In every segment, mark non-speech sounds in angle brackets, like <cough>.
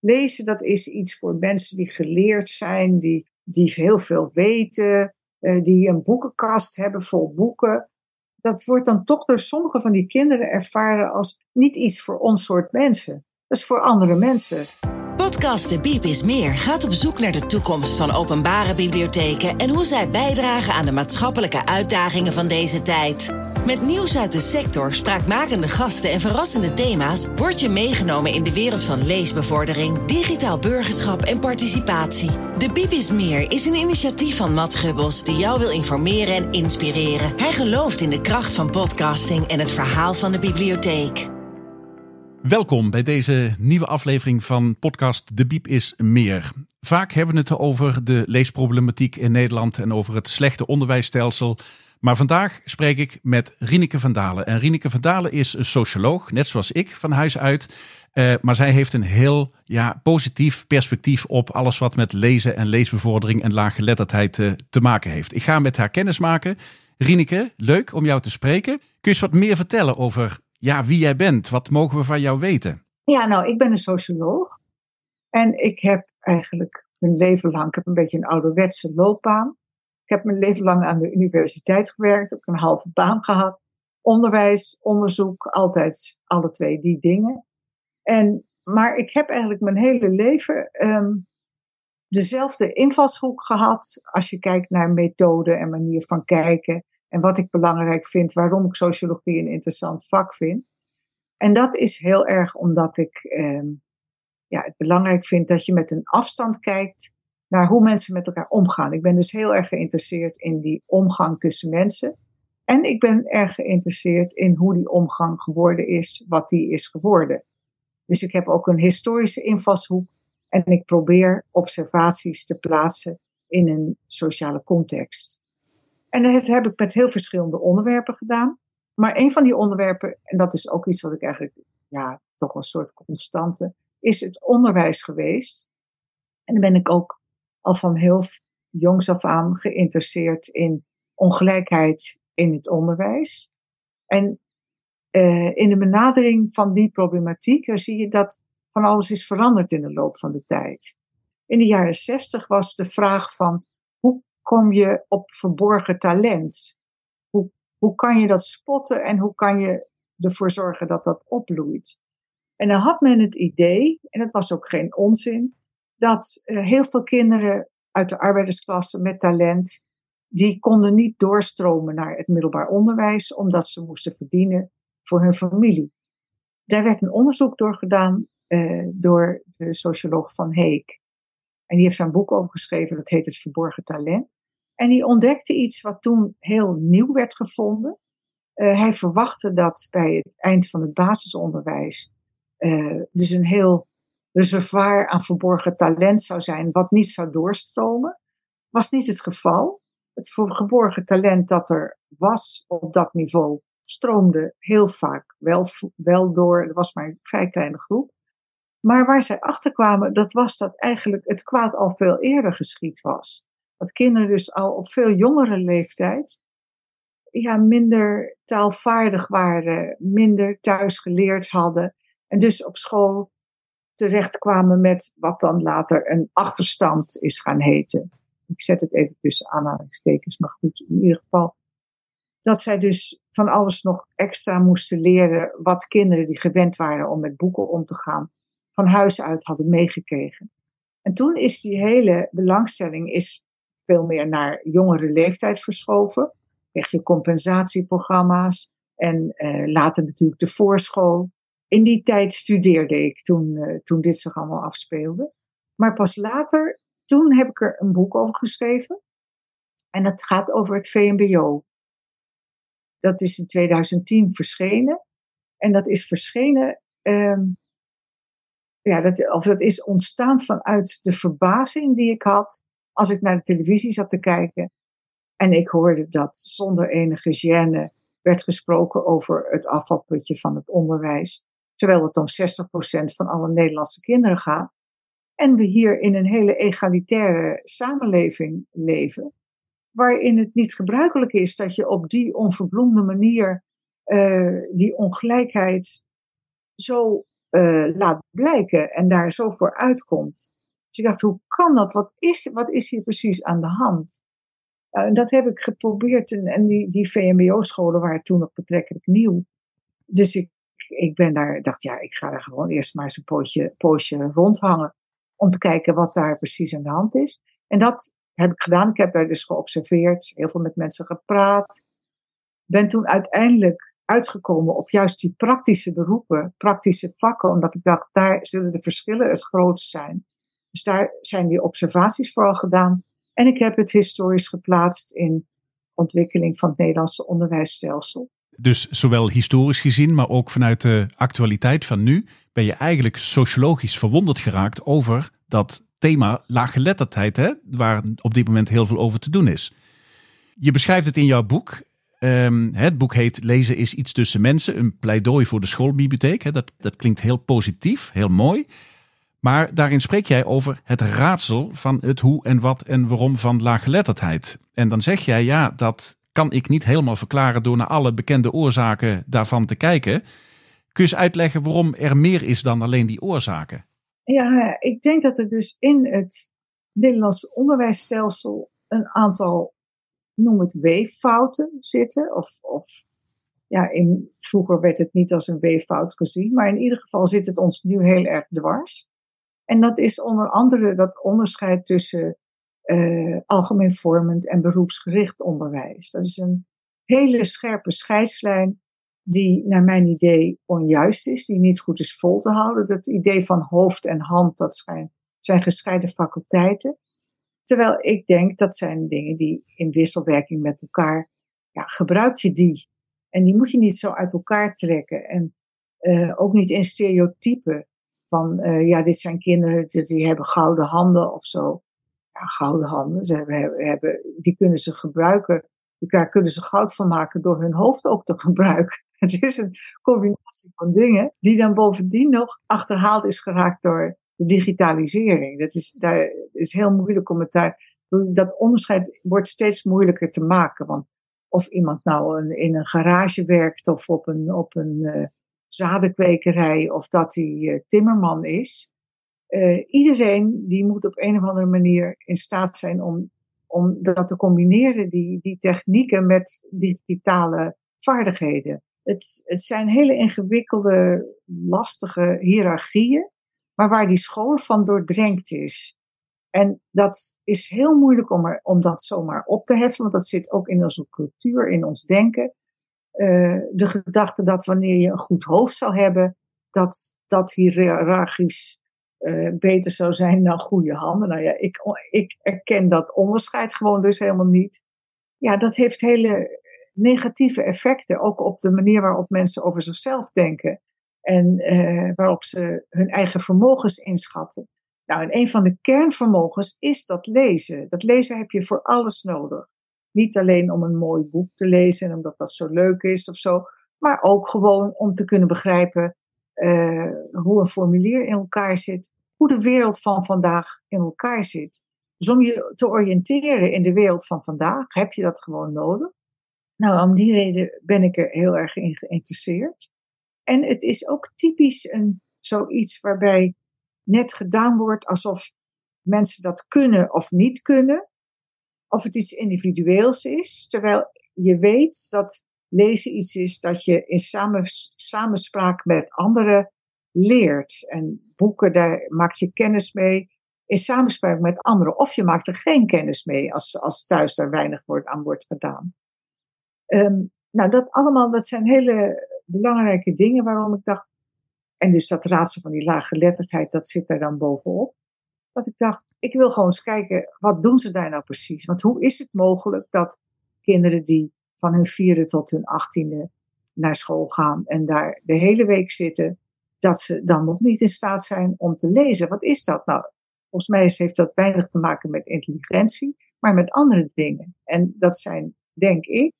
lezen dat is iets voor mensen die geleerd zijn, die, die heel veel weten, uh, die een boekenkast hebben vol boeken. Dat wordt dan toch door sommige van die kinderen ervaren als niet iets voor ons soort mensen. Dat is voor andere mensen. Podcast De Biep is Meer gaat op zoek naar de toekomst van openbare bibliotheken en hoe zij bijdragen aan de maatschappelijke uitdagingen van deze tijd. Met nieuws uit de sector, spraakmakende gasten en verrassende thema's word je meegenomen in de wereld van leesbevordering, digitaal burgerschap en participatie. De Biep is Meer is een initiatief van Matt Gubbels die jou wil informeren en inspireren. Hij gelooft in de kracht van podcasting en het verhaal van de bibliotheek. Welkom bij deze nieuwe aflevering van podcast De Biep is Meer. Vaak hebben we het over de leesproblematiek in Nederland en over het slechte onderwijsstelsel. Maar vandaag spreek ik met Rineke van Dalen. En Rineke van Dalen is een socioloog, net zoals ik, van huis uit. Uh, maar zij heeft een heel ja, positief perspectief op alles wat met lezen en leesbevordering en laaggeletterdheid uh, te maken heeft. Ik ga met haar kennis maken. Rineke, leuk om jou te spreken. Kun je eens wat meer vertellen over ja, wie jij bent. Wat mogen we van jou weten? Ja, nou, ik ben een socioloog. En ik heb eigenlijk mijn leven lang, heb een beetje een ouderwetse loopbaan. Ik heb mijn leven lang aan de universiteit gewerkt, heb een halve baan gehad. Onderwijs, onderzoek, altijd alle twee die dingen. En, maar ik heb eigenlijk mijn hele leven um, dezelfde invalshoek gehad als je kijkt naar methode en manier van kijken. En wat ik belangrijk vind, waarom ik sociologie een interessant vak vind. En dat is heel erg omdat ik eh, ja, het belangrijk vind dat je met een afstand kijkt naar hoe mensen met elkaar omgaan. Ik ben dus heel erg geïnteresseerd in die omgang tussen mensen. En ik ben erg geïnteresseerd in hoe die omgang geworden is, wat die is geworden. Dus ik heb ook een historische invalshoek en ik probeer observaties te plaatsen in een sociale context. En dat heb ik met heel verschillende onderwerpen gedaan. Maar een van die onderwerpen, en dat is ook iets wat ik eigenlijk, ja, toch een soort constante, is het onderwijs geweest. En dan ben ik ook al van heel jongs af aan geïnteresseerd in ongelijkheid in het onderwijs. En uh, in de benadering van die problematiek zie je dat van alles is veranderd in de loop van de tijd. In de jaren zestig was de vraag van hoe kom je op verborgen talent? Hoe, hoe kan je dat spotten en hoe kan je ervoor zorgen dat dat opbloeit? En dan had men het idee, en het was ook geen onzin, dat uh, heel veel kinderen uit de arbeidersklasse met talent, die konden niet doorstromen naar het middelbaar onderwijs, omdat ze moesten verdienen voor hun familie. Daar werd een onderzoek door gedaan uh, door de socioloog Van Heek. En die heeft een boek over geschreven, dat heet Het Verborgen Talent. En die ontdekte iets wat toen heel nieuw werd gevonden. Uh, hij verwachtte dat bij het eind van het basisonderwijs dus een heel reservoir aan verborgen talent zou zijn, wat niet zou doorstromen. Was niet het geval. Het verborgen talent dat er was op dat niveau, stroomde heel vaak wel, wel door. Er was maar een vrij kleine groep. Maar waar zij achter kwamen, dat was dat eigenlijk het kwaad al veel eerder geschied was. Dat kinderen dus al op veel jongere leeftijd ja, minder taalvaardig waren, minder thuis geleerd hadden. En dus op school terechtkwamen met wat dan later een achterstand is gaan heten. Ik zet het even tussen aanhalingstekens, maar goed, in ieder geval. Dat zij dus van alles nog extra moesten leren wat kinderen die gewend waren om met boeken om te gaan, van huis uit hadden meegekregen. En toen is die hele belangstelling is veel meer naar jongere leeftijd verschoven. Krijg je compensatieprogramma's en uh, later natuurlijk de voorschool. In die tijd studeerde ik toen, uh, toen dit zich allemaal afspeelde. Maar pas later, toen heb ik er een boek over geschreven. En dat gaat over het VMBO. Dat is in 2010 verschenen. En dat is verschenen um, ja, dat, of dat is ontstaan vanuit de verbazing die ik had als ik naar de televisie zat te kijken. En ik hoorde dat zonder enige gêne werd gesproken over het afvalputje van het onderwijs. Terwijl het om 60% van alle Nederlandse kinderen gaat. En we hier in een hele egalitaire samenleving leven. Waarin het niet gebruikelijk is dat je op die onverbloemde manier uh, die ongelijkheid zo uh, laat blijken en daar zo voor uitkomt. Dus ik dacht, hoe kan dat? Wat is, wat is hier precies aan de hand? En dat heb ik geprobeerd. En, en die, die VMBO-scholen waren toen nog betrekkelijk nieuw. Dus ik, ik ben daar, dacht, ja, ik ga daar gewoon eerst maar eens een poosje, rondhangen. Om te kijken wat daar precies aan de hand is. En dat heb ik gedaan. Ik heb daar dus geobserveerd, heel veel met mensen gepraat. Ben toen uiteindelijk uitgekomen op juist die praktische beroepen, praktische vakken, omdat ik dacht, daar zullen de verschillen het grootst zijn. Dus daar zijn die observaties vooral gedaan. En ik heb het historisch geplaatst in ontwikkeling van het Nederlandse onderwijsstelsel. Dus zowel historisch gezien, maar ook vanuit de actualiteit van nu, ben je eigenlijk sociologisch verwonderd geraakt over dat thema laaggeletterdheid, hè, waar op dit moment heel veel over te doen is. Je beschrijft het in jouw boek. Um, het boek heet Lezen is iets tussen mensen, een pleidooi voor de schoolbibliotheek. Dat, dat klinkt heel positief, heel mooi. Maar daarin spreek jij over het raadsel van het hoe en wat en waarom van laaggeletterdheid. En dan zeg jij, ja, dat kan ik niet helemaal verklaren door naar alle bekende oorzaken daarvan te kijken. Kun je eens uitleggen waarom er meer is dan alleen die oorzaken? Ja, ik denk dat er dus in het Nederlandse onderwijsstelsel een aantal, noem het weeffouten zitten. Of, of ja, in, vroeger werd het niet als een weeffout gezien, maar in ieder geval zit het ons nu heel erg dwars. En dat is onder andere dat onderscheid tussen uh, algemeen vormend en beroepsgericht onderwijs. Dat is een hele scherpe scheidslijn die naar mijn idee onjuist is, die niet goed is vol te houden. Dat idee van hoofd en hand, dat zijn, zijn gescheiden faculteiten. Terwijl ik denk dat zijn dingen die in wisselwerking met elkaar, ja, gebruik je die. En die moet je niet zo uit elkaar trekken. En uh, ook niet in stereotypen van, uh, ja, dit zijn kinderen die hebben gouden handen of zo. Gouden handen, ze hebben, die kunnen ze gebruiken. Daar kunnen ze goud van maken door hun hoofd ook te <laughs> gebruiken. Het is een combinatie van dingen die dan bovendien nog achterhaald is geraakt door de digitalisering. Dat is, daar is heel moeilijk om het daar. Dat onderscheid wordt steeds moeilijker te maken. Want of iemand nou in een garage werkt of op een, op een uh, zadenkwekerij of dat hij uh, timmerman is. Uh, iedereen die moet op een of andere manier in staat zijn om, om dat te combineren, die, die technieken met digitale vaardigheden. Het, het zijn hele ingewikkelde, lastige hiërarchieën, maar waar die school van doordrenkt is. En dat is heel moeilijk om, er, om dat zomaar op te heffen, want dat zit ook in onze cultuur, in ons denken. Uh, de gedachte dat wanneer je een goed hoofd zou hebben, dat dat hiërarchisch uh, beter zou zijn dan goede handen. Nou ja, ik, ik erken dat onderscheid gewoon dus helemaal niet. Ja, dat heeft hele negatieve effecten, ook op de manier waarop mensen over zichzelf denken en uh, waarop ze hun eigen vermogens inschatten. Nou, en een van de kernvermogens is dat lezen. Dat lezen heb je voor alles nodig. Niet alleen om een mooi boek te lezen en omdat dat zo leuk is of zo, maar ook gewoon om te kunnen begrijpen uh, hoe een formulier in elkaar zit, hoe de wereld van vandaag in elkaar zit. Dus om je te oriënteren in de wereld van vandaag heb je dat gewoon nodig. Nou, om die reden ben ik er heel erg in geïnteresseerd. En het is ook typisch een, zoiets waarbij net gedaan wordt alsof mensen dat kunnen of niet kunnen. Of het iets individueels is. Terwijl je weet dat lezen iets is dat je in samen, samenspraak met anderen leert. En boeken, daar maak je kennis mee in samenspraak met anderen. Of je maakt er geen kennis mee als, als thuis daar weinig wordt, aan wordt gedaan. Um, nou, dat allemaal, dat zijn hele belangrijke dingen waarom ik dacht, en dus dat raadsel van die lage letterdheid, dat zit daar dan bovenop. Dat ik dacht, ik wil gewoon eens kijken, wat doen ze daar nou precies? Want hoe is het mogelijk dat kinderen die van hun vierde tot hun achttiende naar school gaan en daar de hele week zitten, dat ze dan nog niet in staat zijn om te lezen? Wat is dat nou? Volgens mij heeft dat weinig te maken met intelligentie, maar met andere dingen. En dat zijn, denk ik,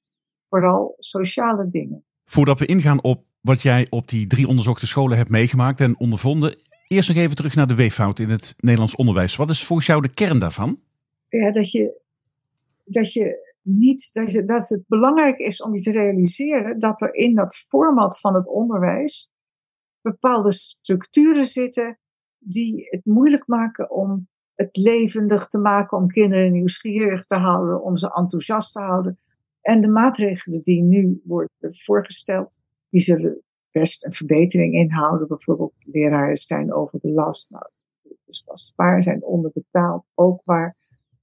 vooral sociale dingen. Voordat we ingaan op wat jij op die drie onderzochte scholen hebt meegemaakt en ondervonden, eerst nog even terug naar de weeffout in het Nederlands onderwijs. Wat is volgens jou de kern daarvan? Ja, dat je, dat je niet, dat, dat het belangrijk is om je te realiseren dat er in dat format van het onderwijs bepaalde structuren zitten die het moeilijk maken om het levendig te maken, om kinderen nieuwsgierig te houden, om ze enthousiast te houden. En de maatregelen die nu worden voorgesteld, die zullen best een verbetering inhouden. Bijvoorbeeld leraren zijn over de last. Nou, dat is waar, zijn onderbetaald, ook waar.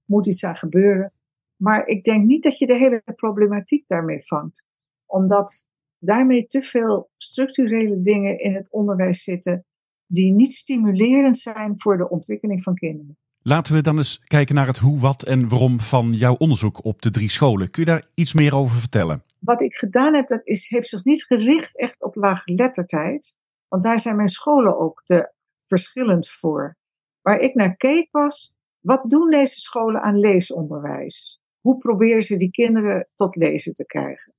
Moet iets aan gebeuren. Maar ik denk niet dat je de hele problematiek daarmee vangt. Omdat daarmee te veel structurele dingen in het onderwijs zitten die niet stimulerend zijn voor de ontwikkeling van kinderen. Laten we dan eens kijken naar het hoe, wat en waarom van jouw onderzoek op de drie scholen. Kun je daar iets meer over vertellen? Wat ik gedaan heb, dat is, heeft zich niet gericht echt op laaggeletterdheid. Want daar zijn mijn scholen ook te verschillend voor. Waar ik naar keek was, wat doen deze scholen aan leesonderwijs? Hoe proberen ze die kinderen tot lezen te krijgen?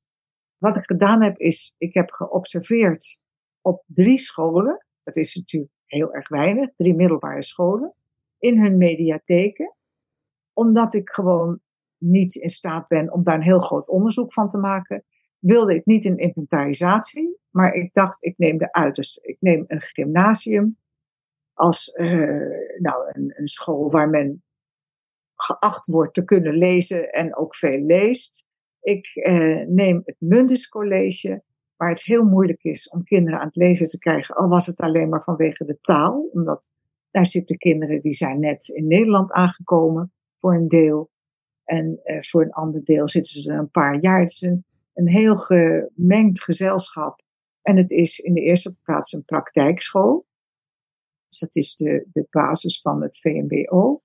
Wat ik gedaan heb, is, ik heb geobserveerd op drie scholen. Dat is natuurlijk heel erg weinig, drie middelbare scholen in hun mediatheken, omdat ik gewoon niet in staat ben om daar een heel groot onderzoek van te maken, wilde ik niet een inventarisatie, maar ik dacht, ik neem de uiterste. Ik neem een gymnasium als uh, nou, een, een, school waar men geacht wordt te kunnen lezen en ook veel leest. Ik uh, neem het Mundus College, waar het heel moeilijk is om kinderen aan het lezen te krijgen, al was het alleen maar vanwege de taal, omdat daar zitten kinderen die zijn net in Nederland aangekomen voor een deel. En uh, voor een ander deel zitten ze een paar jaar. Het is een, een heel gemengd gezelschap. En het is in de eerste plaats een praktijkschool. Dus dat is de, de basis van het VMBO.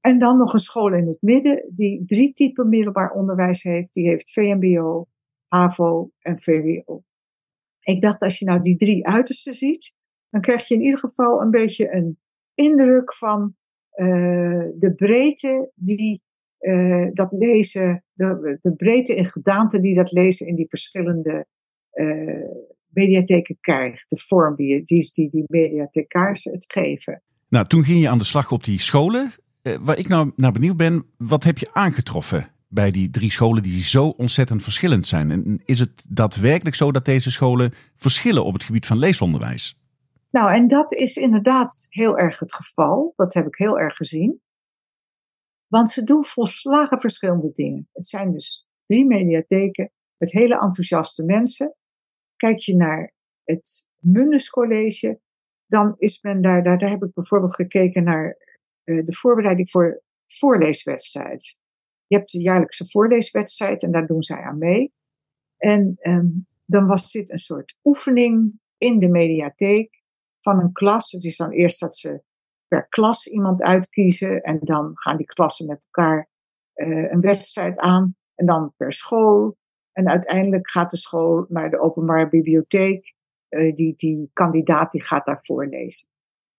En dan nog een school in het midden die drie typen middelbaar onderwijs heeft. Die heeft VMBO, HAVO en VWO. Ik dacht, als je nou die drie uitersten ziet, dan krijg je in ieder geval een beetje een indruk van uh, de breedte die uh, dat lezen, de, de breedte in gedaante die dat lezen in die verschillende uh, mediatheken krijgt. De vorm die die, die, die mediathekaars het geven. Nou, toen ging je aan de slag op die scholen. Waar ik nou naar benieuwd ben, wat heb je aangetroffen bij die drie scholen die zo ontzettend verschillend zijn? En is het daadwerkelijk zo dat deze scholen verschillen op het gebied van leesonderwijs? Nou, en dat is inderdaad heel erg het geval. Dat heb ik heel erg gezien. Want ze doen volslagen verschillende dingen. Het zijn dus drie mediatheken met hele enthousiaste mensen. Kijk je naar het Mundus College, dan is men daar, daar, heb ik bijvoorbeeld gekeken naar de voorbereiding voor voorleeswedstrijd. Je hebt de jaarlijkse voorleeswedstrijd en daar doen zij aan mee. En um, dan was dit een soort oefening in de mediatheek van een klas. Het is dan eerst dat ze per klas iemand uitkiezen en dan gaan die klassen met elkaar uh, een wedstrijd aan en dan per school. En uiteindelijk gaat de school naar de openbare bibliotheek. Uh, die, die kandidaat die gaat daar voorlezen.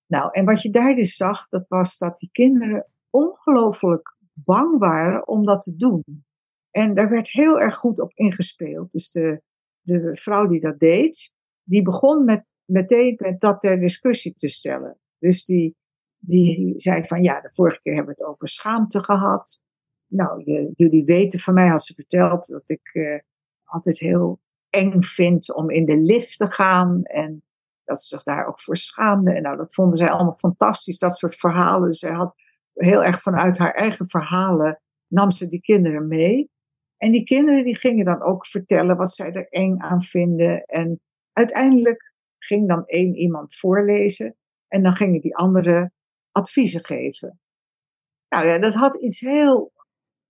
Nou, en wat je daar dus zag, dat was dat die kinderen ongelooflijk bang waren om dat te doen. En daar werd heel erg goed op ingespeeld. Dus de, de vrouw die dat deed, die begon met meteen met dat ter discussie te stellen. Dus die, die zei van ja, de vorige keer hebben we het over schaamte gehad. Nou, je, jullie weten van mij, had ze verteld, dat ik uh, altijd heel eng vind om in de lift te gaan. En dat ze zich daar ook voor schaamde. En nou, dat vonden zij allemaal fantastisch, dat soort verhalen. Ze had heel erg vanuit haar eigen verhalen, nam ze die kinderen mee. En die kinderen die gingen dan ook vertellen wat zij er eng aan vinden. En uiteindelijk ging dan één iemand voorlezen en dan gingen die anderen adviezen geven. Nou ja, dat had iets heel,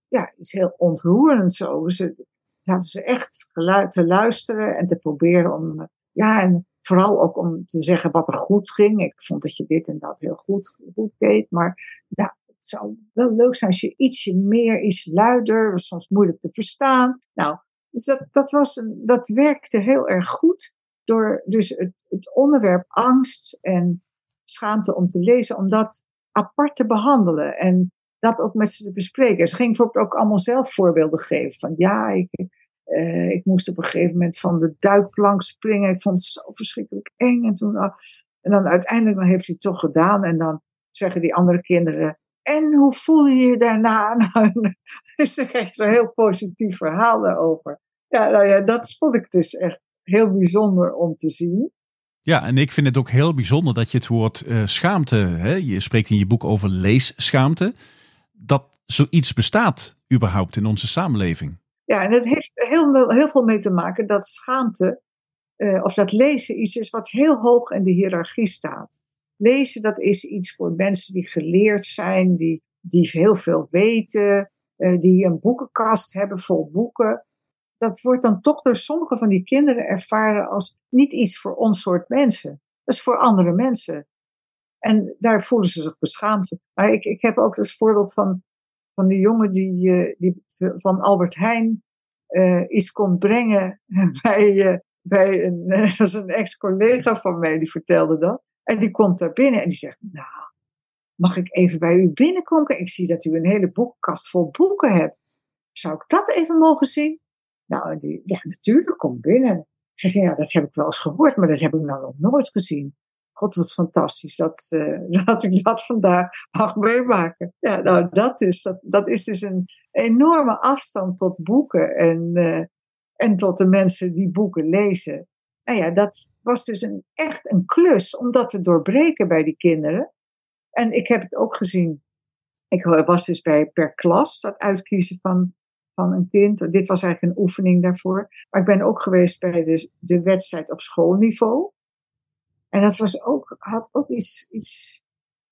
ja, iets heel ontroerends over. Ze hadden ze echt te luisteren en te proberen om, ja, en vooral ook om te zeggen wat er goed ging. Ik vond dat je dit en dat heel goed, goed deed, maar ja, het zou wel leuk zijn als je ietsje meer, iets luider, was soms moeilijk te verstaan. Nou, dus dat, dat, was, dat werkte heel erg goed door dus het, het onderwerp angst en schaamte om te lezen, om dat apart te behandelen en dat ook met ze te bespreken. Ze ging bijvoorbeeld ook allemaal zelf voorbeelden geven van ja, ik, uh, ik moest op een gegeven moment van de duikplank springen. Ik vond het zo verschrikkelijk eng. En, toen, uh, en dan uiteindelijk dan heeft hij het toch gedaan. En dan zeggen die andere kinderen, en hoe voel je je daarna? Dus <laughs> dan krijg je zo'n heel positief verhaal daarover. Ja, nou ja, dat vond ik dus echt heel bijzonder om te zien. Ja, en ik vind het ook heel bijzonder dat je het woord uh, schaamte, hè, je spreekt in je boek over leesschaamte, dat zoiets bestaat überhaupt in onze samenleving. Ja, en het heeft heel, heel veel mee te maken dat schaamte, uh, of dat lezen iets is wat heel hoog in de hiërarchie staat. Lezen, dat is iets voor mensen die geleerd zijn, die, die heel veel weten, uh, die een boekenkast hebben vol boeken dat wordt dan toch door sommige van die kinderen ervaren als niet iets voor ons soort mensen. Dat is voor andere mensen. En daar voelen ze zich beschaamd. Maar ik, ik heb ook het voorbeeld van, van die jongen die, uh, die van Albert Heijn uh, iets kon brengen <laughs> bij, uh, bij een, <laughs> dat is een ex-collega van mij, die vertelde dat. En die komt daar binnen en die zegt, nou, mag ik even bij u binnenkomen? Ik zie dat u een hele boekenkast vol boeken hebt. Zou ik dat even mogen zien? Nou, die, ja, natuurlijk, kom binnen. Ze zei, ja, dat heb ik wel eens gehoord, maar dat heb ik nou nog nooit gezien. God, wat fantastisch dat, <laughs> uh, ik dat vandaag mag meemaken. Ja, nou, dat is, dat, dat is dus een enorme afstand tot boeken en, uh, en tot de mensen die boeken lezen. Nou ja, dat was dus een, echt een klus om dat te doorbreken bij die kinderen. En ik heb het ook gezien. Ik was dus bij per klas dat uitkiezen van van een kind. Dit was eigenlijk een oefening daarvoor. Maar ik ben ook geweest bij de, de wedstrijd op schoolniveau. En dat was ook, had ook iets, iets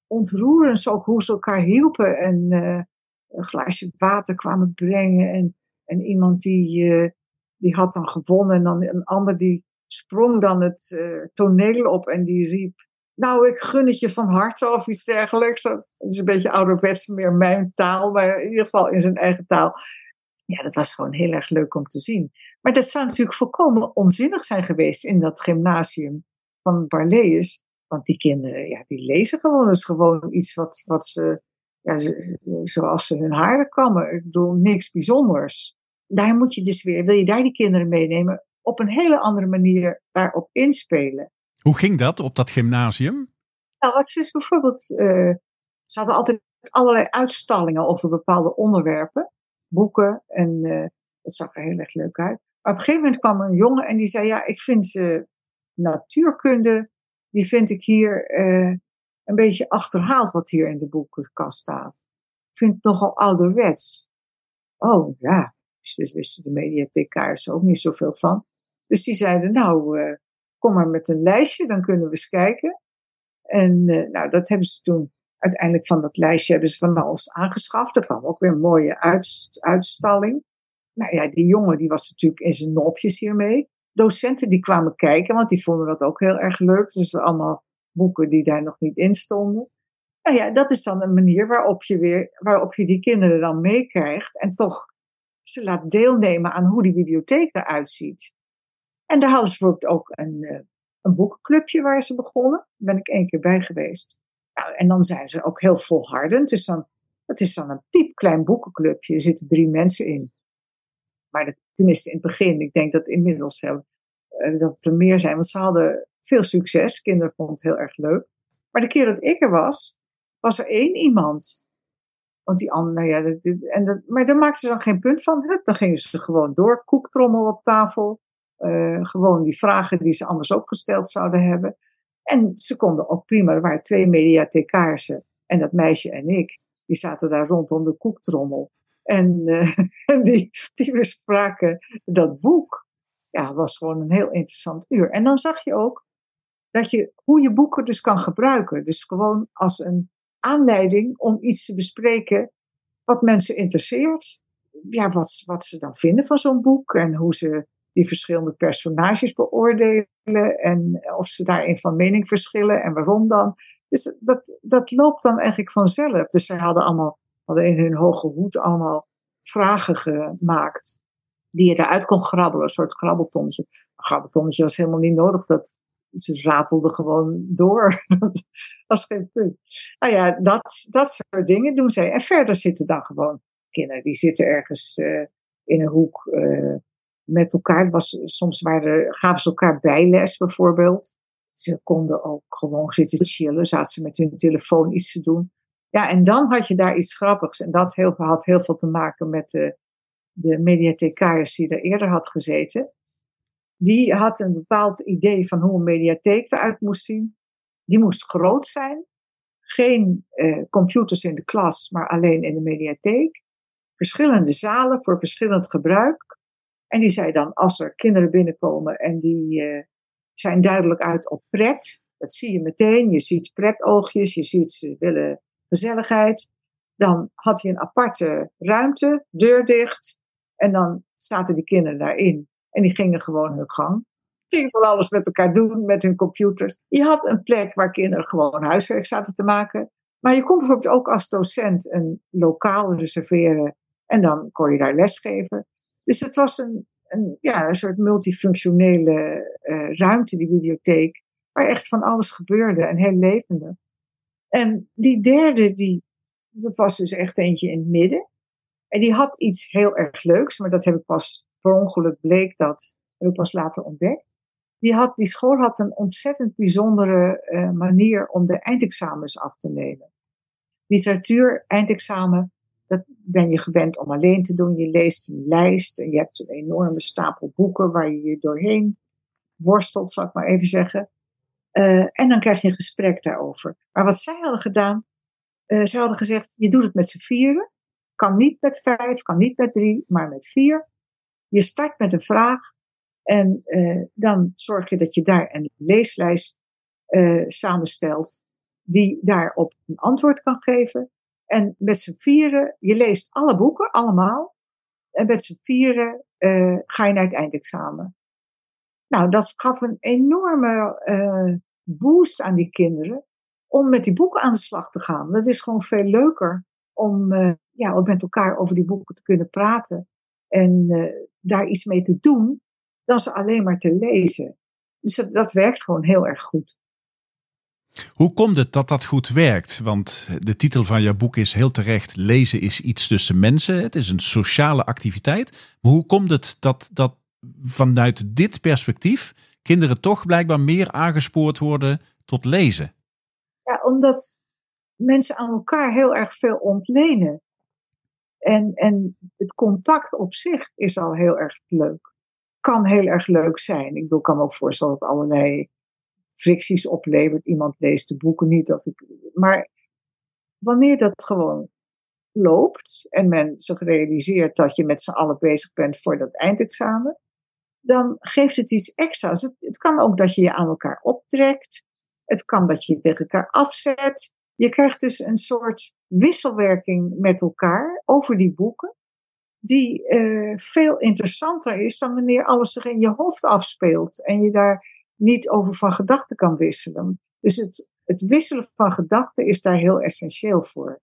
ontroerends, ook hoe ze elkaar hielpen en uh, een glaasje water kwamen brengen. En, en iemand die, uh, die had dan gewonnen en dan een ander die sprong dan het uh, toneel op en die riep, nou, ik gun het je van harte of iets dergelijks. Dat is een beetje ouderwets, meer mijn taal, maar in ieder geval in zijn eigen taal. Ja, dat was gewoon heel erg leuk om te zien. Maar dat zou natuurlijk volkomen onzinnig zijn geweest in dat gymnasium van Barlees. Want die kinderen, ja, die lezen gewoon. Dat is gewoon iets wat, wat ze, ja, zoals ze hun haren kammen. Ik bedoel, niks bijzonders. Daar moet je dus weer, wil je daar die kinderen meenemen, op een hele andere manier daarop inspelen. Hoe ging dat op dat gymnasium? Nou, wat ze is bijvoorbeeld, uh, ze hadden altijd allerlei uitstallingen over bepaalde onderwerpen boeken. En uh, dat zag er heel erg leuk uit. Maar op een gegeven moment kwam een jongen en die zei: Ja, ik vind uh, natuurkunde, die vind ik hier uh, een beetje achterhaald wat hier in de boekenkast staat. Ik vind het nogal ouderwets. Oh ja, dus wisten de mediatheekaars ook niet zoveel van. Dus die zeiden: Nou, kom maar met een lijstje, dan kunnen we eens kijken. En nou, dat hebben ze toen uiteindelijk van dat lijstje hebben ze van alles aangeschaft. Er kwam ook weer een mooie uitstalling. Nou ja, die jongen die was natuurlijk in zijn nopjes hiermee. Docenten die kwamen kijken, want die vonden dat ook heel erg leuk. Dus allemaal boeken die daar nog niet in stonden. Nou ja, dat is dan een manier waarop je, weer, waarop je die kinderen dan meekrijgt. En toch ze laat deelnemen aan hoe die bibliotheek eruit ziet. En daar hadden ze bijvoorbeeld ook een, eh, een boekenclubje waar ze begonnen. Daar ben ik één keer bij geweest. Nou, en dan zijn ze ook heel volhardend. Dus dan, het is dan een piepklein boekenclubje. Er zitten drie mensen in. Maar tenminste in het begin. Ik denk dat inmiddels uh, dat er meer zijn. Want ze hadden veel succes. Kinderen vonden het heel erg leuk. Maar de keer dat ik er was, was er één iemand. Want die andere, nou ja, en dat, maar daar maakten ze dan geen punt van. Hup, dan gingen ze gewoon door. Koektrommel op tafel. Uh, gewoon die vragen die ze anders ook gesteld zouden hebben. En ze konden ook prima, er waren twee mediathecaarsen en dat meisje en ik, die zaten daar rondom de koektrommel. En <laughs> uh, die, die bespraken dat boek. Ja, was gewoon een heel interessant uur. En dan zag je ook dat je, hoe je boeken dus kan gebruiken. Dus gewoon als een aanleiding om iets te bespreken wat mensen interesseert. Ja, wat, wat ze dan vinden van zo'n boek en hoe ze die verschillende personages beoordelen en of ze daarin van mening verschillen en waarom dan. Dus dat, dat loopt dan eigenlijk vanzelf. Dus zij hadden allemaal, hadden in hun hoge hoed allemaal vragen gemaakt die je eruit kon grabbelen, een soort grabbeltonnetje. Een grabbeltonnetje was helemaal niet nodig, dat, ze ratelden gewoon door. <laughs> dat was geen punt. Nou ja, dat, dat soort dingen doen zij. En verder zitten dan gewoon kinderen, die zitten ergens uh, in een hoek uh, met elkaar. Was, soms waren, gaven ze elkaar bijles bijvoorbeeld. Ze konden ook gewoon zitten chillen, zaten ze met hun telefoon iets te doen. Ja, en dan had je daar iets grappigs. En dat heel, had heel veel te maken met de, de die er eerder had gezeten. Die had een bepaald idee van hoe een mediatheek eruit moest zien. Die moest groot zijn. Geen eh, computers in de klas, maar alleen in de mediatheek. Verschillende zalen voor verschillend gebruik. En die zei dan, als er kinderen binnenkomen en die uh, zijn duidelijk uit op pret, dat zie je meteen. Je ziet pretoogjes, je ziet ze willen gezelligheid. Dan had hij een aparte ruimte, deur dicht. En dan zaten die kinderen daarin. En die gingen gewoon hun gang. Gingen van alles met elkaar doen, met hun computers. Je had een plek waar kinderen gewoon huiswerk zaten te maken. Maar je kon bijvoorbeeld ook als docent een lokaal reserveren. En dan kon je daar lesgeven. Dus het was een, een, ja, een soort multifunctionele uh, ruimte, die bibliotheek. Waar echt van alles gebeurde en heel levendig. En die derde, die, dat was dus echt eentje in het midden. En die had iets heel erg leuks, maar dat heb ik pas per ongeluk bleek dat, heb ik pas later ontdekt. Die, had, die school had een ontzettend bijzondere uh, manier om de eindexamens af te nemen. Literatuur, eindexamen, dat ben je gewend om alleen te doen. Je leest een lijst en je hebt een enorme stapel boeken waar je je doorheen worstelt, zal ik maar even zeggen. Uh, en dan krijg je een gesprek daarover. Maar wat zij hadden gedaan, uh, zij hadden gezegd, je doet het met z'n vieren. Kan niet met vijf, kan niet met drie, maar met vier. Je start met een vraag en uh, dan zorg je dat je daar een leeslijst samenstelt die daarop een antwoord kan geven. En met z'n vieren, je leest alle boeken, allemaal. En met z'n vieren ga je naar het eindexamen. Nou, dat gaf een enorme uh, boost aan die kinderen om met die boeken aan de slag te gaan. Dat is gewoon veel leuker om uh, ja, met elkaar over die boeken te kunnen praten en uh, daar iets mee te doen, dan ze alleen maar te lezen. Dus dat, dat werkt gewoon heel erg goed. Hoe komt het dat dat goed werkt? Want de titel van jouw boek is heel terecht: Lezen is iets tussen mensen. Het is een sociale activiteit. Maar hoe komt het dat, dat vanuit dit perspectief kinderen toch blijkbaar meer aangespoord worden tot lezen? Ja, omdat mensen aan elkaar heel erg veel ontlenen. En, en het contact op zich is al heel erg leuk. Kan heel erg leuk zijn. Ik bedoel, kan me ook voorstellen dat allerlei fricties oplevert. Iemand leest de boeken niet. Of ik, maar wanneer dat gewoon loopt en men zich realiseert dat je met z'n allen bezig bent voor dat eindexamen, dan geeft het iets extra's. Het, het kan ook dat je je aan elkaar optrekt. Het kan dat je je tegen elkaar afzet. Je krijgt dus een soort wisselwerking met elkaar over die boeken, die uh, veel interessanter is dan wanneer alles zich in je hoofd afspeelt en je daar niet over van gedachten kan wisselen. Dus het, het wisselen van gedachten is daar heel essentieel voor.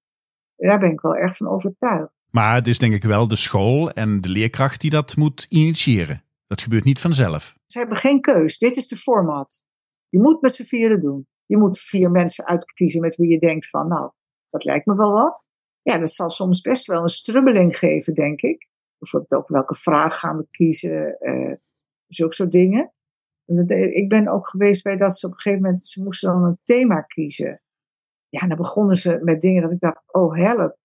Daar ben ik wel erg van overtuigd. Maar het is denk ik wel de school en de leerkracht die dat moet initiëren. Dat gebeurt niet vanzelf. Ze hebben geen keus. Dit is de format. Je moet met z'n vieren doen. Je moet vier mensen uitkiezen met wie je denkt van, nou, dat lijkt me wel wat. Ja, dat zal soms best wel een strubbeling geven, denk ik. Bijvoorbeeld ook welke vraag gaan we kiezen, uh, zulke soort dingen. Ik ben ook geweest bij dat ze op een gegeven moment, ze moesten dan een thema kiezen. Ja, dan begonnen ze met dingen dat ik dacht, oh help.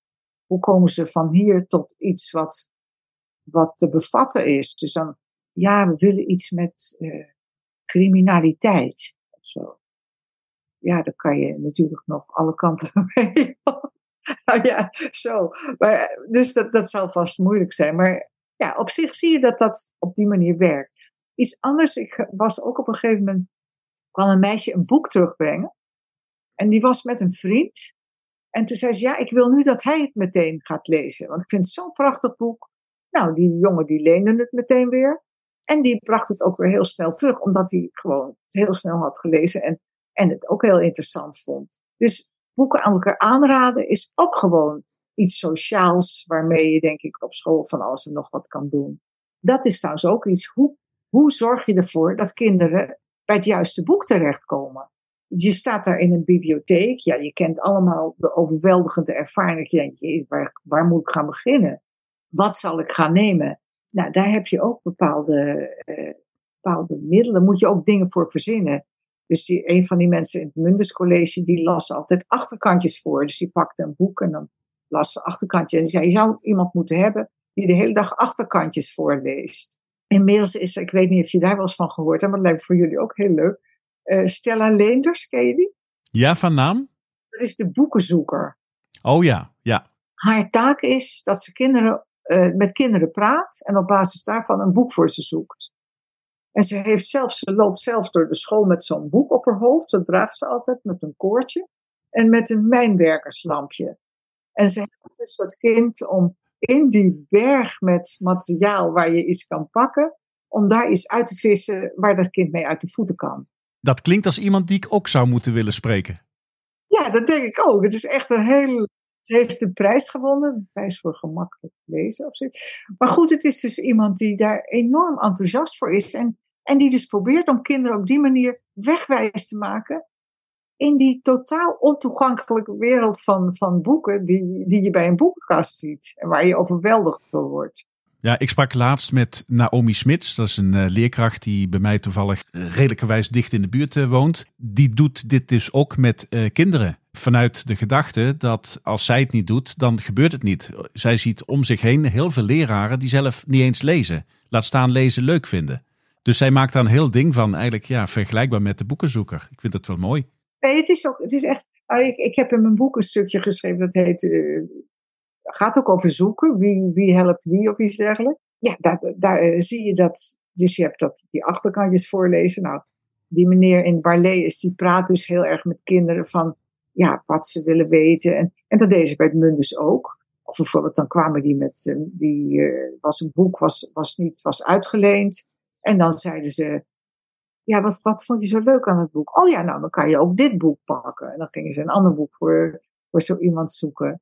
Hoe komen ze van hier tot iets wat, wat te bevatten is? Dus dan ja, we willen iets met uh, criminaliteit zo. Ja, dan kan je natuurlijk nog alle kanten <laughs> mee. nou ja, zo. Maar, dus dat, dat zal vast moeilijk zijn. Maar ja, op zich zie je dat dat op die manier werkt. Iets anders, ik was ook op een gegeven moment, kwam een meisje een boek terugbrengen. En die was met een vriend. En toen zei ze, ja, ik wil nu dat hij het meteen gaat lezen. Want ik vind het zo'n prachtig boek. Nou, die jongen die leende het meteen weer. En die bracht het ook weer heel snel terug, omdat hij gewoon heel snel had gelezen en, en het ook heel interessant vond. Dus boeken aan elkaar aanraden is ook gewoon iets sociaals waarmee je denk ik op school van alles en nog wat kan doen. Dat is trouwens ook iets, hoe, hoe zorg je ervoor dat kinderen bij het juiste boek terechtkomen? Je staat daar in een bibliotheek, ja, je kent allemaal de overweldigende ervaring. Je denkt, waar, waar moet ik gaan beginnen? Wat zal ik gaan nemen? Nou, daar heb je ook bepaalde, uh, bepaalde middelen, moet je ook dingen voor verzinnen. Dus die, een van die mensen in het Mundus College, die las altijd achterkantjes voor. Dus die pakte een boek en dan las ze achterkantje. En die zei, je zou iemand moeten hebben die de hele dag achterkantjes voorleest. Inmiddels is er, ik weet niet of je daar wel eens van gehoord hebt, maar het lijkt voor jullie ook heel leuk. Uh, Stella Leenders, ken je die? Ja, van naam? Dat is de boekenzoeker. Oh ja, ja. Haar taak is dat ze kinderen, uh, met kinderen praat en op basis daarvan een boek voor ze zoekt. En ze, heeft zelf, ze loopt zelf door de school met zo'n boek op haar hoofd. Dat draagt ze altijd met een koordje. En met een mijnwerkerslampje. En ze heeft dus dat kind om in die berg met materiaal waar je iets kan pakken, om daar iets uit te vissen waar dat kind mee uit de voeten kan. Dat klinkt als iemand die ik ook zou moeten willen spreken. Ja, dat denk ik ook. Het is echt een heel. Ze heeft een prijs gewonnen, prijs voor gemakkelijk lezen of zoiets. Maar goed, het is dus iemand die daar enorm enthousiast voor is. En, en die dus probeert om kinderen op die manier wegwijs te maken in die totaal ontoegankelijke wereld van, van boeken die, die je bij een boekenkast ziet en waar je overweldigd door wordt. Ja, ik sprak laatst met Naomi Smits. Dat is een uh, leerkracht die bij mij toevallig uh, redelijkerwijs dicht in de buurt uh, woont. Die doet dit dus ook met kinderen. Vanuit de gedachte dat als zij het niet doet, dan gebeurt het niet. Zij ziet om zich heen heel veel leraren die zelf niet eens lezen. Laat staan lezen leuk vinden. Dus zij maakt daar een heel ding van, eigenlijk ja, vergelijkbaar met de boekenzoeker. Ik vind dat wel mooi. Nee, het is, ook, het is echt. Nou, ik, ik heb in mijn boek een stukje geschreven dat heet. Uh, gaat ook over zoeken. Wie, wie helpt wie of iets dergelijks. Ja, daar, daar uh, zie je dat. Dus je hebt dat, die achterkantjes voorlezen. Nou, die meneer in Barley die praat dus heel erg met kinderen van. Ja, wat ze willen weten. En, en dat deden ze bij het Mundus ook. Of bijvoorbeeld, dan kwamen die met. Uh, die was een boek, was, was niet, was uitgeleend. En dan zeiden ze ja, wat, wat vond je zo leuk aan het boek? Oh ja, nou, dan kan je ook dit boek pakken. En dan gingen ze een ander boek voor, voor zo iemand zoeken.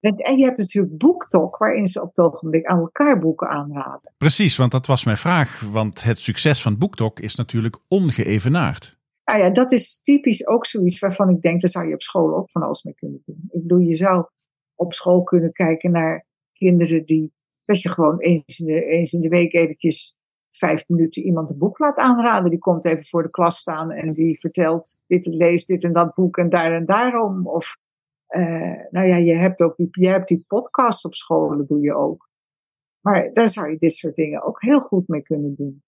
En, en je hebt natuurlijk BookTok, waarin ze op het ogenblik aan elkaar boeken aanraden. Precies, want dat was mijn vraag. Want het succes van BookTok is natuurlijk ongeëvenaard. Nou ja, dat is typisch ook zoiets waarvan ik denk, daar zou je op school ook van alles mee kunnen doen. Ik bedoel, je zou op school kunnen kijken naar kinderen die, dat je gewoon eens in de, eens in de week eventjes vijf minuten iemand een boek laat aanraden. Die komt even voor de klas staan en die vertelt, dit leest dit en dat boek en daar en daarom. Of, uh, nou ja, je hebt ook die, je hebt die podcast op scholen, doe je ook. Maar daar zou je dit soort dingen ook heel goed mee kunnen doen.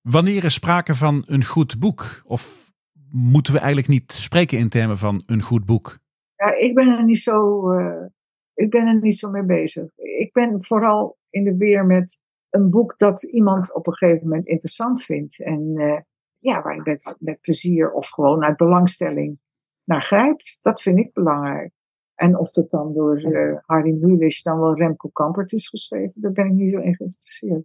Wanneer is sprake van een goed boek? Of moeten we eigenlijk niet spreken in termen van een goed boek? Ja, ik ben er niet zo, uh, ik ben er niet zo mee bezig. Ik ben vooral in de weer met een boek dat iemand op een gegeven moment interessant vindt. En uh, ja, waar je met, met plezier of gewoon uit belangstelling naar grijpt. Dat vind ik belangrijk. En of dat dan door uh, Harry dan wel Remco Kampert is geschreven, daar ben ik niet zo in geïnteresseerd.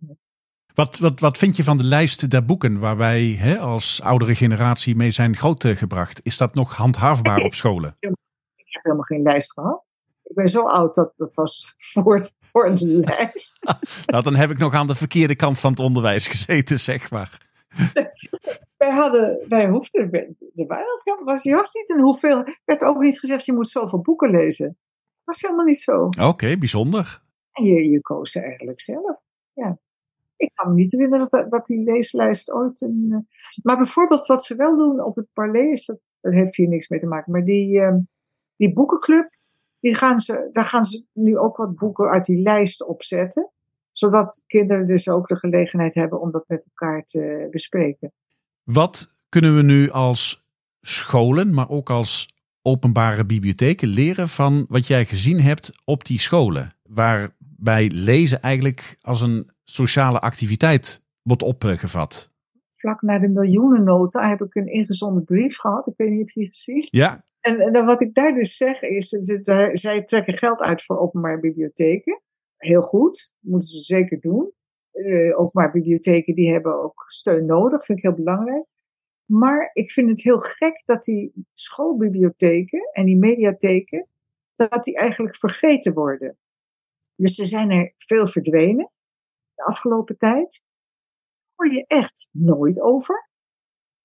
Wat, wat, wat vind je van de lijst der boeken waar wij hè, als oudere generatie mee zijn grootgebracht? Is dat nog handhaafbaar op scholen? Ik heb helemaal geen lijst gehad. Ik ben zo oud dat dat was <laughs> voor, voor een lijst. <laughs> nou, dan heb ik nog aan de verkeerde kant van het onderwijs gezeten, zeg maar. <laughs> wij hadden, wij hoefden, de was juist niet en hoeveel, werd ook niet gezegd je moet zoveel boeken lezen. was helemaal niet zo. Oké, bijzonder. En je, je koos eigenlijk zelf, ja. Ik kan me niet herinneren dat, dat die leeslijst ooit een... Uh, maar bijvoorbeeld wat ze wel doen op het Parlees, dat, dat heeft hier niks mee te maken, maar die, uh, die boekenclub, die gaan ze, daar gaan ze nu ook wat boeken uit die lijst opzetten. Zodat kinderen dus ook de gelegenheid hebben om dat met elkaar te bespreken. Wat kunnen we nu als scholen, maar ook als openbare bibliotheken leren van wat jij gezien hebt op die scholen? Waarbij lezen eigenlijk als een sociale activiteit wordt opgevat. Vlak na de miljoenennota heb ik een ingezonden brief gehad. Ik weet niet of je die gezien. Ja, en, en wat ik daar dus zeg is, zij trekken geld uit voor openbare bibliotheken. Heel goed, moeten ze zeker doen. Uh, openbare bibliotheken die hebben ook steun nodig, vind ik heel belangrijk. Maar ik vind het heel gek dat die schoolbibliotheken en die mediatheken, dat die eigenlijk vergeten worden. Dus er zijn er veel verdwenen de afgelopen tijd. Hoor je echt nooit over.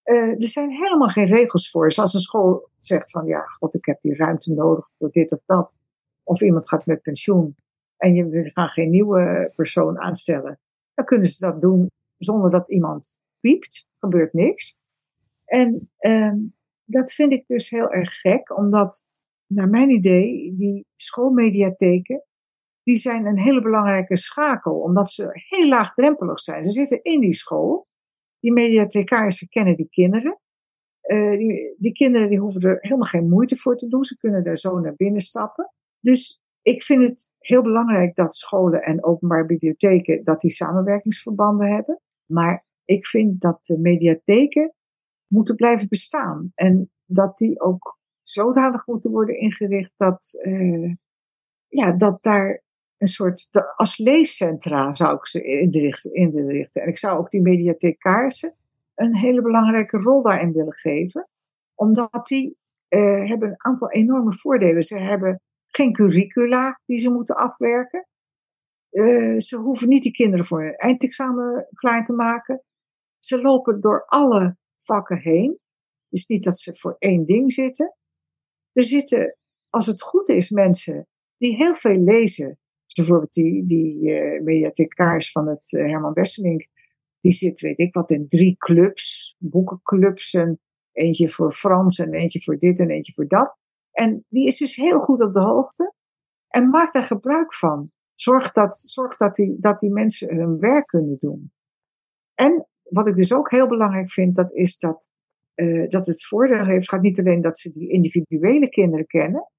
Uh, er zijn helemaal geen regels voor. Dus als een school zegt van ja, god, ik heb die ruimte nodig voor dit of dat. Of iemand gaat met pensioen en je gaan geen nieuwe persoon aanstellen. Dan kunnen ze dat doen zonder dat iemand piept. Gebeurt niks. En uh, dat vind ik dus heel erg gek, omdat naar mijn idee die schoolmediatheken die zijn een hele belangrijke schakel, omdat ze heel laagdrempelig zijn. Ze zitten in die school. Die mediathekarissen kennen die kinderen. Uh, die, kinderen die hoeven er helemaal geen moeite voor te doen. Ze kunnen daar zo naar binnen stappen. Dus ik vind het heel belangrijk dat scholen en openbare bibliotheken dat die samenwerkingsverbanden hebben. Maar ik vind dat de mediatheken moeten blijven bestaan. En dat die ook zodanig moeten worden ingericht dat, uh, ja, dat daar een soort, als leescentra zou ik ze inrichten, inrichten. En ik zou ook die mediathekarissen een hele belangrijke rol daarin willen geven. Omdat die uh, hebben een aantal enorme voordelen. Ze hebben geen curricula die ze moeten afwerken. Uh, ze hoeven niet die kinderen voor een eindexamen klaar te maken. Ze lopen door alle vakken heen. Dus niet dat ze voor één ding zitten. Er zitten, als het goed is, mensen die heel veel lezen. Bijvoorbeeld die, die uh, van het uh, Herman Wesseling. Die zit, weet ik wat, in drie clubs. Boekenclubs. En eentje voor Frans en eentje voor dit en eentje voor dat. En die is dus heel goed op de hoogte. En maakt daar gebruik van. Zorg dat, zorg dat, die, dat die mensen hun werk kunnen doen. En wat ik dus ook heel belangrijk vind, dat is dat, uh, dat het voordeel heeft, gaat niet alleen dat ze die individuele kinderen kennen,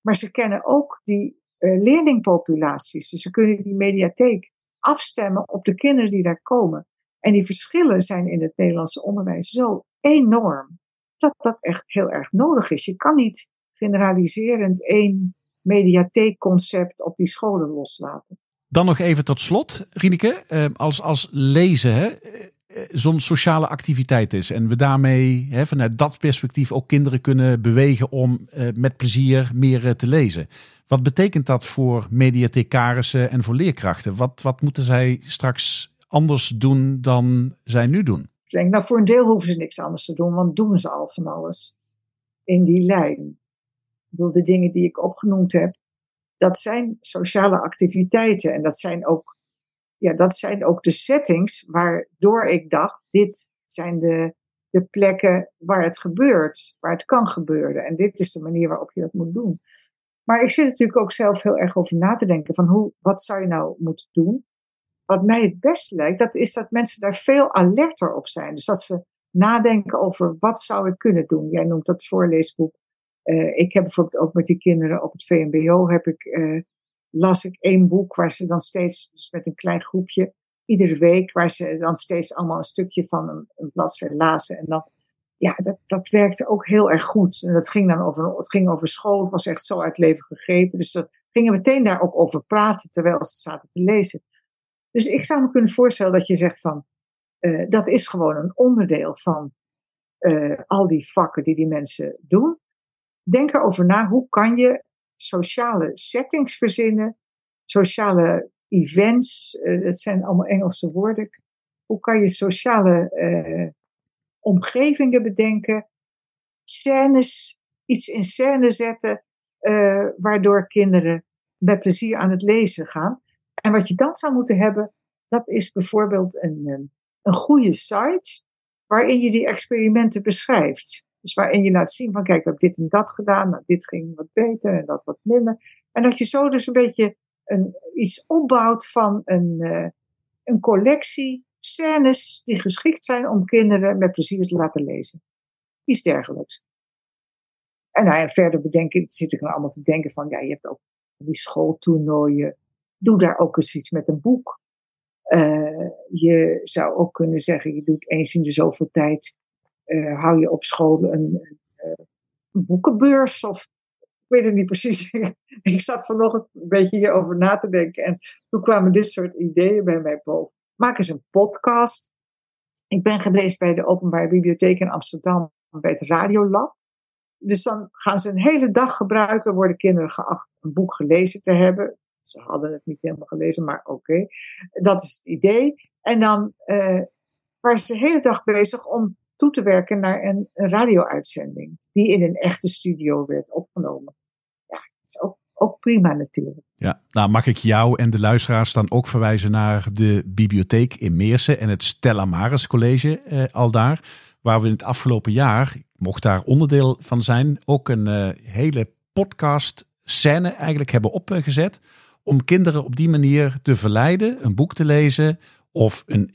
maar ze kennen ook die leerlingpopulaties. Dus ze kunnen die mediatheek afstemmen op de kinderen die daar komen. En die verschillen zijn in het Nederlandse onderwijs zo enorm, dat dat echt heel erg nodig is. Je kan niet generaliserend één mediatheekconcept op die scholen loslaten. Dan nog even tot slot, Rieneke, uh, als, als lezen, hè, eh, zo'n sociale activiteit is. En we daarmee hè, vanuit dat perspectief ook kinderen kunnen bewegen om uh, met plezier meer uh, te lezen. Wat betekent dat voor mediathekarissen en voor leerkrachten? Wat, wat moeten zij straks anders doen dan zij nu doen? Ik denk, nou voor een deel hoeven ze niks anders te doen, want doen ze al van alles in die lijn. Ik bedoel, de dingen die ik opgenoemd heb, dat zijn sociale activiteiten en dat zijn ook ja, dat zijn ook de settings waardoor ik dacht, dit zijn de, de plekken waar het gebeurt, waar het kan gebeuren. En dit is de manier waarop je dat moet doen. Maar ik zit natuurlijk ook zelf heel erg over na te denken van hoe, wat zou je nou moeten doen? Wat mij het beste lijkt, dat is dat mensen daar veel alerter op zijn. Dus dat ze nadenken over wat zou ik kunnen doen. Jij noemt dat voorleesboek. Uh, ik heb bijvoorbeeld ook met die kinderen op het VMBO heb ik uh, las ik één boek waar ze dan steeds, dus met een klein groepje, iedere week, waar ze dan steeds allemaal een stukje van een, een bladzijde lazen. En dan, ja, dat, dat werkte ook heel erg goed. En dat ging dan over, het ging over school, het was echt zo uit leven gegrepen. Dus dat gingen meteen daar ook over praten terwijl ze zaten te lezen. Dus ik zou me kunnen voorstellen dat je zegt van, uh, dat is gewoon een onderdeel van uh, al die vakken die die mensen doen. Denk erover na, hoe kan je sociale settings verzinnen, sociale events, uh, dat zijn allemaal Engelse woorden. Hoe kan je sociale uh, omgevingen bedenken, scènes, iets in scène zetten, uh, waardoor kinderen met plezier aan het lezen gaan. En wat je dan zou moeten hebben, dat is bijvoorbeeld een, een goede site waarin je die experimenten beschrijft. Dus waarin je laat zien van kijk, ik heb dit en dat gedaan, nou, dit ging wat beter en dat wat minder. En dat je zo dus een beetje een, iets opbouwt van een, uh, een collectie scènes die geschikt zijn om kinderen met plezier te laten lezen. Iets dergelijks. En nou verder bedenken, zit ik nou allemaal te denken van, ja, je hebt ook die schooltoernooien. Doe daar ook eens iets met een boek. Uh, je zou ook kunnen zeggen, je doet eens in de zoveel tijd uh, hou je op school een, een, boekenbeurs of ik weet het niet precies. <laughs> ik zat vanochtend een beetje hierover na te denken en toen kwamen dit soort ideeën bij mij boven. Maak eens een podcast. Ik ben geweest bij de Openbare Bibliotheek in Amsterdam bij het Radiolab. Dus dan gaan ze een hele dag gebruiken, worden kinderen geacht een boek gelezen te hebben. Ze hadden het niet helemaal gelezen, maar oké. Dat is het idee. En dan uh, waren ze de hele dag bezig om toe te werken naar een, radio-uitzending. Die in een echte studio werd opgenomen. Ja, dat is ook, ook prima natuurlijk. Ja, nou mag ik jou en de luisteraars dan ook verwijzen naar de bibliotheek in Meersen en het Stella Maris College eh, al daar. Waar we in het afgelopen jaar, mocht daar onderdeel van zijn, ook een uh, hele podcast scène eigenlijk hebben opgezet om kinderen op die manier te verleiden een boek te lezen of een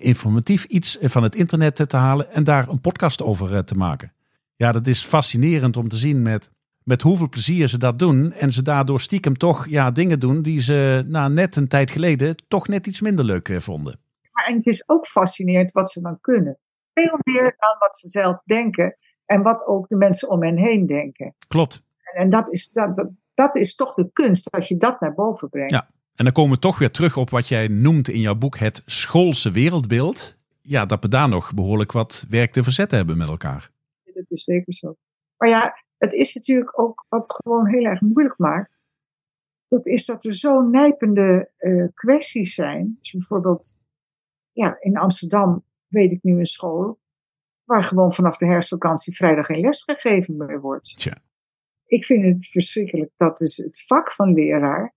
informatief iets van het internet te halen en daar een podcast over te maken. Ja, dat is fascinerend om te zien met, met hoeveel plezier ze dat doen. En ze daardoor stiekem toch ja, dingen doen die ze na net een tijd geleden toch net iets minder leuk vonden. en het is ook fascinerend wat ze dan kunnen. Veel meer dan wat ze zelf denken en wat ook de mensen om hen heen denken. Klopt. En, en dat, is, dat, dat is toch de kunst, als je dat naar boven brengt. Ja, en dan komen we toch weer terug op wat jij noemt in jouw boek het schoolse wereldbeeld. Ja, dat we daar nog behoorlijk wat werk te verzetten hebben met elkaar. Dat is zeker zo. Maar ja, het is natuurlijk ook wat gewoon heel erg moeilijk maakt. Dat is dat er zo nijpende uh, kwesties zijn. Dus bijvoorbeeld, ja, in Amsterdam weet ik nu een school waar gewoon vanaf de herfstvakantie vrijdag geen les gegeven meer wordt. Tja. Ik vind het verschrikkelijk dat dus het vak van leraar,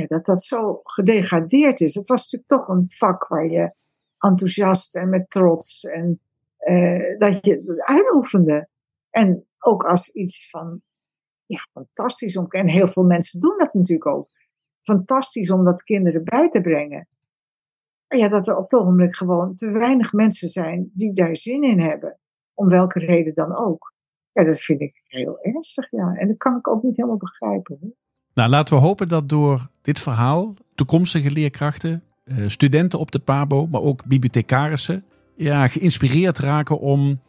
ja, dat dat zo gedegradeerd is. Het was natuurlijk toch een vak waar je enthousiast en met trots en uh, dat je uitoefende. En ook als iets van, ja, fantastisch om, en heel veel mensen doen dat natuurlijk ook. Fantastisch om dat kinderen bij te brengen ja, dat er op het ogenblik gewoon te weinig mensen zijn die daar zin in hebben. Om welke reden dan ook. Ja, dat vind ik heel ernstig, ja. En dat kan ik ook niet helemaal begrijpen. Nou, laten we hopen dat door dit verhaal toekomstige leerkrachten, eh, studenten op de PABO, maar ook bibliothecarissen, ja, geïnspireerd raken om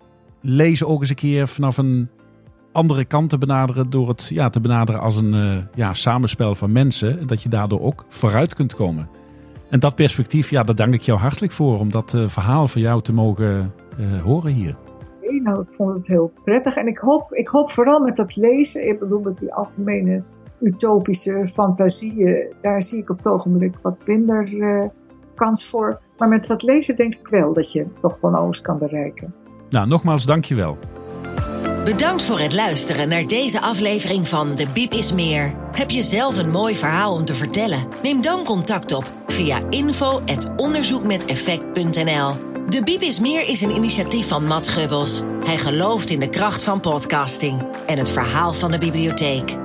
lezen ook eens een keer vanaf een andere kant te benaderen. Door het ja, te benaderen als een uh, ja, samenspel van mensen. En dat je daardoor ook vooruit kunt komen. En dat perspectief, ja, daar dank ik jou hartelijk voor om dat uh, verhaal van jou te mogen horen hier. Nou, ik vond het heel prettig. En ik hoop, ik hoop vooral met dat lezen, ik bedoel met die algemene utopische fantasieën, daar zie ik op het ogenblik wat minder uh, kans voor. Maar met dat lezen denk ik wel dat je toch van alles kan bereiken. Nou, nogmaals, dank je wel. Bedankt voor het luisteren naar deze aflevering van De Biep is Meer. Heb je zelf een mooi verhaal om te vertellen? Neem dan contact op via info.onderzoekmeteffect.nl. De Biep is Meer is een initiatief van Matt Gubbels. Hij gelooft in de kracht van podcasting en het verhaal van de bibliotheek.